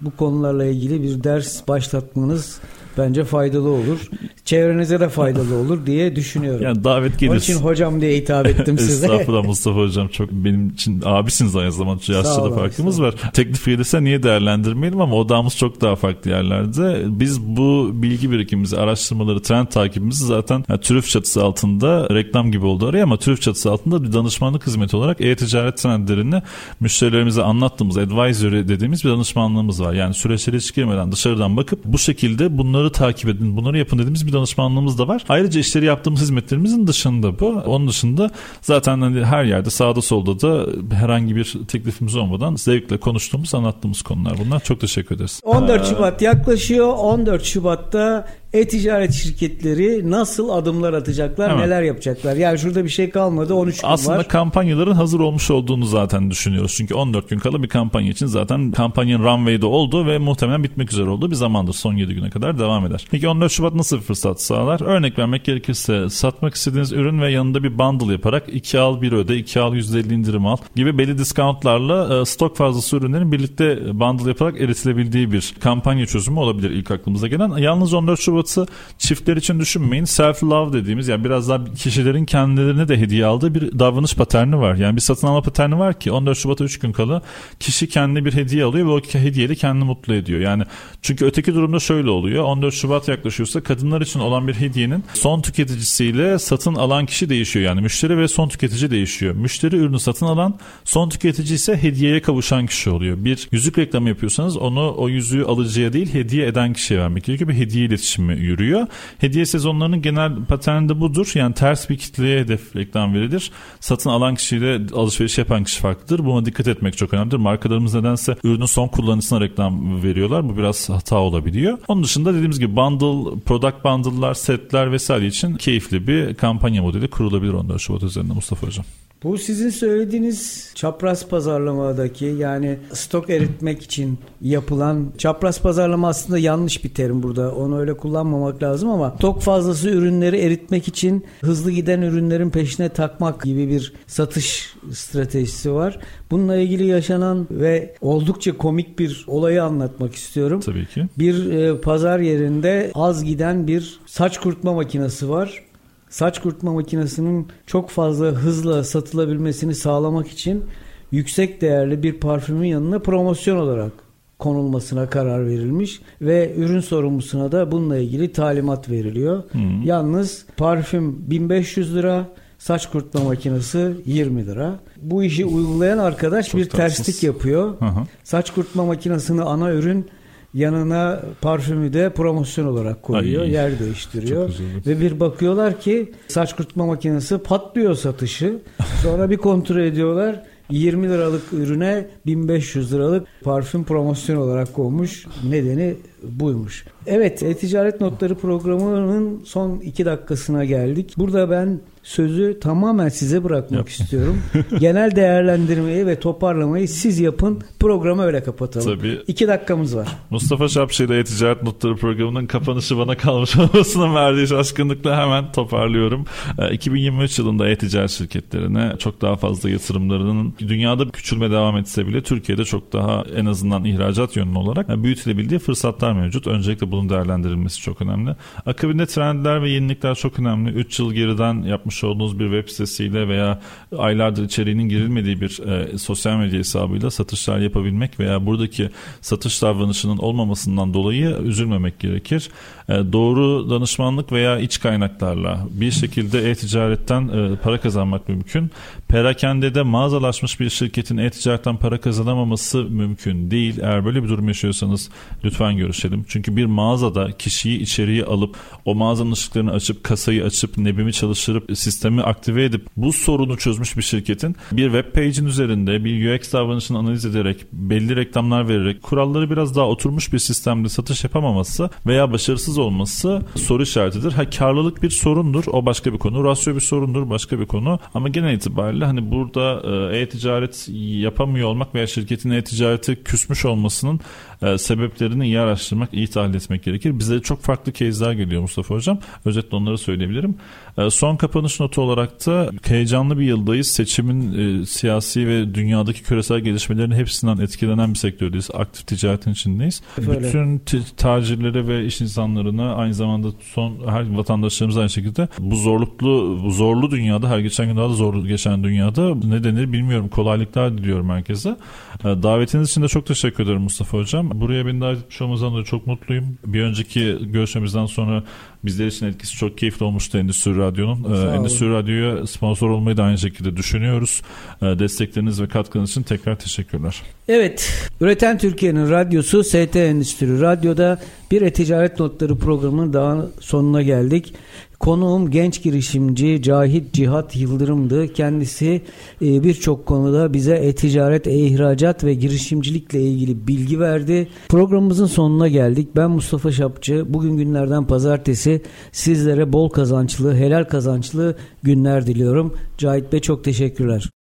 bu konularla ilgili bir ders başlatmanız bence faydalı olur. Çevrenize de faydalı olur diye düşünüyorum. Yani davet gelirse. Onun için hocam diye hitap ettim size. Estağfurullah Mustafa hocam çok benim için abisiniz aynı zamanda yaşça da farkımız var. Teklif gelirse niye değerlendirmeyelim ama odamız çok daha farklı yerlerde. Biz bu bilgi birikimimizi, araştırmaları, trend takibimizi zaten yani TÜRÜF çatısı altında reklam gibi oldu araya ama TÜRÜF çatısı altında bir danışmanlık hizmeti olarak e-ticaret trendlerini müşterilerimize anlattığımız advisory dediğimiz bir danışmanlığımız var. Yani süreçlere hiç girmeden dışarıdan bakıp bu şekilde bunları bunları takip edin, bunları yapın dediğimiz bir danışmanlığımız da var. Ayrıca işleri yaptığımız hizmetlerimizin dışında bu. Onun dışında zaten hani her yerde sağda solda da herhangi bir teklifimiz olmadan zevkle konuştuğumuz, anlattığımız konular bunlar. Çok teşekkür ederiz. 14 Şubat yaklaşıyor. 14 Şubat'ta e-ticaret şirketleri nasıl adımlar atacaklar, Hemen. neler yapacaklar? Yani şurada bir şey kalmadı 13 gün Aslında var. kampanyaların hazır olmuş olduğunu zaten düşünüyoruz. Çünkü 14 gün kala bir kampanya için zaten kampanyanın runway'de oldu ve muhtemelen bitmek üzere olduğu bir zamandır. Son 7 güne kadar devam eder. Peki 14 Şubat nasıl bir fırsat sağlar? Örnek vermek gerekirse satmak istediğiniz ürün ve yanında bir bundle yaparak 2 al 1 öde, 2 al %50 indirim al gibi belli discountlarla e, stok fazlası ürünlerin birlikte bundle yaparak eritilebildiği bir kampanya çözümü olabilir ilk aklımıza gelen. Yalnız 14 Şubat Şubat'ı çiftler için düşünmeyin. Self love dediğimiz yani biraz daha kişilerin kendilerine de hediye aldığı bir davranış paterni var. Yani bir satın alma paterni var ki 14 Şubat'a 3 gün kala kişi kendine bir hediye alıyor ve o hediyeyle kendini mutlu ediyor. Yani çünkü öteki durumda şöyle oluyor. 14 Şubat yaklaşıyorsa kadınlar için olan bir hediyenin son tüketicisiyle satın alan kişi değişiyor. Yani müşteri ve son tüketici değişiyor. Müşteri ürünü satın alan son tüketici ise hediyeye kavuşan kişi oluyor. Bir yüzük reklamı yapıyorsanız onu o yüzüğü alıcıya değil hediye eden kişiye vermek gerekiyor. Bir hediye iletişimi sistemi yürüyor. Hediye sezonlarının genel paterni de budur. Yani ters bir kitleye hedef reklam verilir. Satın alan kişiyle alışveriş yapan kişi farklıdır. Buna dikkat etmek çok önemlidir. Markalarımız nedense ürünün son kullanıcısına reklam veriyorlar. Bu biraz hata olabiliyor. Onun dışında dediğimiz gibi bundle, product bundle'lar, setler vesaire için keyifli bir kampanya modeli kurulabilir 14 Şubat üzerinde Mustafa Hocam. Bu sizin söylediğiniz çapraz pazarlamadaki yani stok eritmek için yapılan çapraz pazarlama aslında yanlış bir terim burada. Onu öyle kullanmamak lazım ama stok fazlası ürünleri eritmek için hızlı giden ürünlerin peşine takmak gibi bir satış stratejisi var. Bununla ilgili yaşanan ve oldukça komik bir olayı anlatmak istiyorum. Tabii ki. Bir e, pazar yerinde az giden bir saç kurutma makinesi var saç kurutma makinesinin çok fazla hızla satılabilmesini sağlamak için yüksek değerli bir parfümün yanına promosyon olarak konulmasına karar verilmiş ve ürün sorumlusuna da bununla ilgili talimat veriliyor. Hmm. Yalnız parfüm 1500 lira, saç kurutma makinesi 20 lira. Bu işi uygulayan arkadaş Çok bir tatsız. terslik yapıyor. Hı hı. Saç kurutma makinesini ana ürün yanına parfümü de promosyon olarak koyuyor. Ay, yer değiştiriyor. Ve bir bakıyorlar ki saç kurutma makinesi patlıyor satışı. Sonra bir kontrol ediyorlar. 20 liralık ürüne 1500 liralık parfüm promosyon olarak konmuş. Nedeni buymuş. Evet, e-ticaret notları programının son iki dakikasına geldik. Burada ben sözü tamamen size bırakmak Yap. istiyorum. Genel değerlendirmeyi ve toparlamayı siz yapın. Programı öyle kapatalım. Tabii. İki dakikamız var. Mustafa Şapşi ile E-Ticaret Notları programının kapanışı bana kalmış olmasının verdiği şaşkınlıkla hemen toparlıyorum. 2023 ee, yılında e-ticaret şirketlerine çok daha fazla yatırımlarının dünyada küçülme devam etse bile Türkiye'de çok daha en azından ihracat yönlü olarak büyütülebildiği fırsatlar mevcut. Öncelikle bunun değerlendirilmesi çok önemli. Akabinde trendler ve yenilikler çok önemli. 3 yıl geriden yapmış yapmış olduğunuz bir web sitesiyle veya aylardır içeriğinin girilmediği bir e, sosyal medya hesabıyla satışlar yapabilmek veya buradaki satış davranışının olmamasından dolayı üzülmemek gerekir. E, doğru danışmanlık veya iç kaynaklarla bir şekilde e-ticaretten e, para kazanmak mümkün. Perakendede mağazalaşmış bir şirketin e-ticaretten para kazanamaması mümkün değil. Eğer böyle bir durum yaşıyorsanız lütfen görüşelim. Çünkü bir mağazada kişiyi içeriye alıp o mağazanın ışıklarını açıp kasayı açıp nebimi çalıştırıp sistemi aktive edip bu sorunu çözmüş bir şirketin bir web page'in üzerinde bir UX davranışını analiz ederek belli reklamlar vererek kuralları biraz daha oturmuş bir sistemde satış yapamaması veya başarısız olması soru işaretidir. Ha karlılık bir sorundur. O başka bir konu. Rasyo bir sorundur. Başka bir konu. Ama genel itibariyle hani burada e, e-ticaret yapamıyor olmak veya şirketin e-ticareti küsmüş olmasının e, sebeplerini iyi araştırmak, iyi tahlil etmek gerekir. Bize çok farklı case'ler geliyor Mustafa Hocam. Özetle onları söyleyebilirim. E, son kapanış notu olarak da heyecanlı bir yıldayız. Seçimin e, siyasi ve dünyadaki küresel gelişmelerin hepsinden etkilenen bir sektördeyiz. Aktif ticaretin içindeyiz. Böyle. Bütün t- tacirlere ve iş insanlarına aynı zamanda son her vatandaşlarımız aynı şekilde bu zorluklu bu zorlu dünyada her geçen gün daha da zor geçen dünyada ne denir bilmiyorum kolaylıklar diliyorum herkese. E, davetiniz için de çok teşekkür ederim Mustafa Hocam. Buraya beni davet etmiş olmanızdan da çok mutluyum. Bir önceki görüşmemizden sonra bizler için etkisi çok keyifli olmuştu Endüstri Radyo'nun. Ee, Endüstri Radyo'ya sponsor olmayı da aynı şekilde düşünüyoruz. Ee, destekleriniz ve katkınız için tekrar teşekkürler. Evet, Üreten Türkiye'nin radyosu ST Endüstri Radyo'da bir e-ticaret notları programının daha sonuna geldik. Konuğum genç girişimci Cahit Cihat Yıldırım'dı. Kendisi e, birçok konuda bize e-ticaret, e-ihracat ve girişimcilikle ilgili bilgi verdi. Programımızın sonuna geldik. Ben Mustafa Şapçı. Bugün günlerden pazartesi sizlere bol kazançlı, helal kazançlı günler diliyorum. Cahit Bey çok teşekkürler.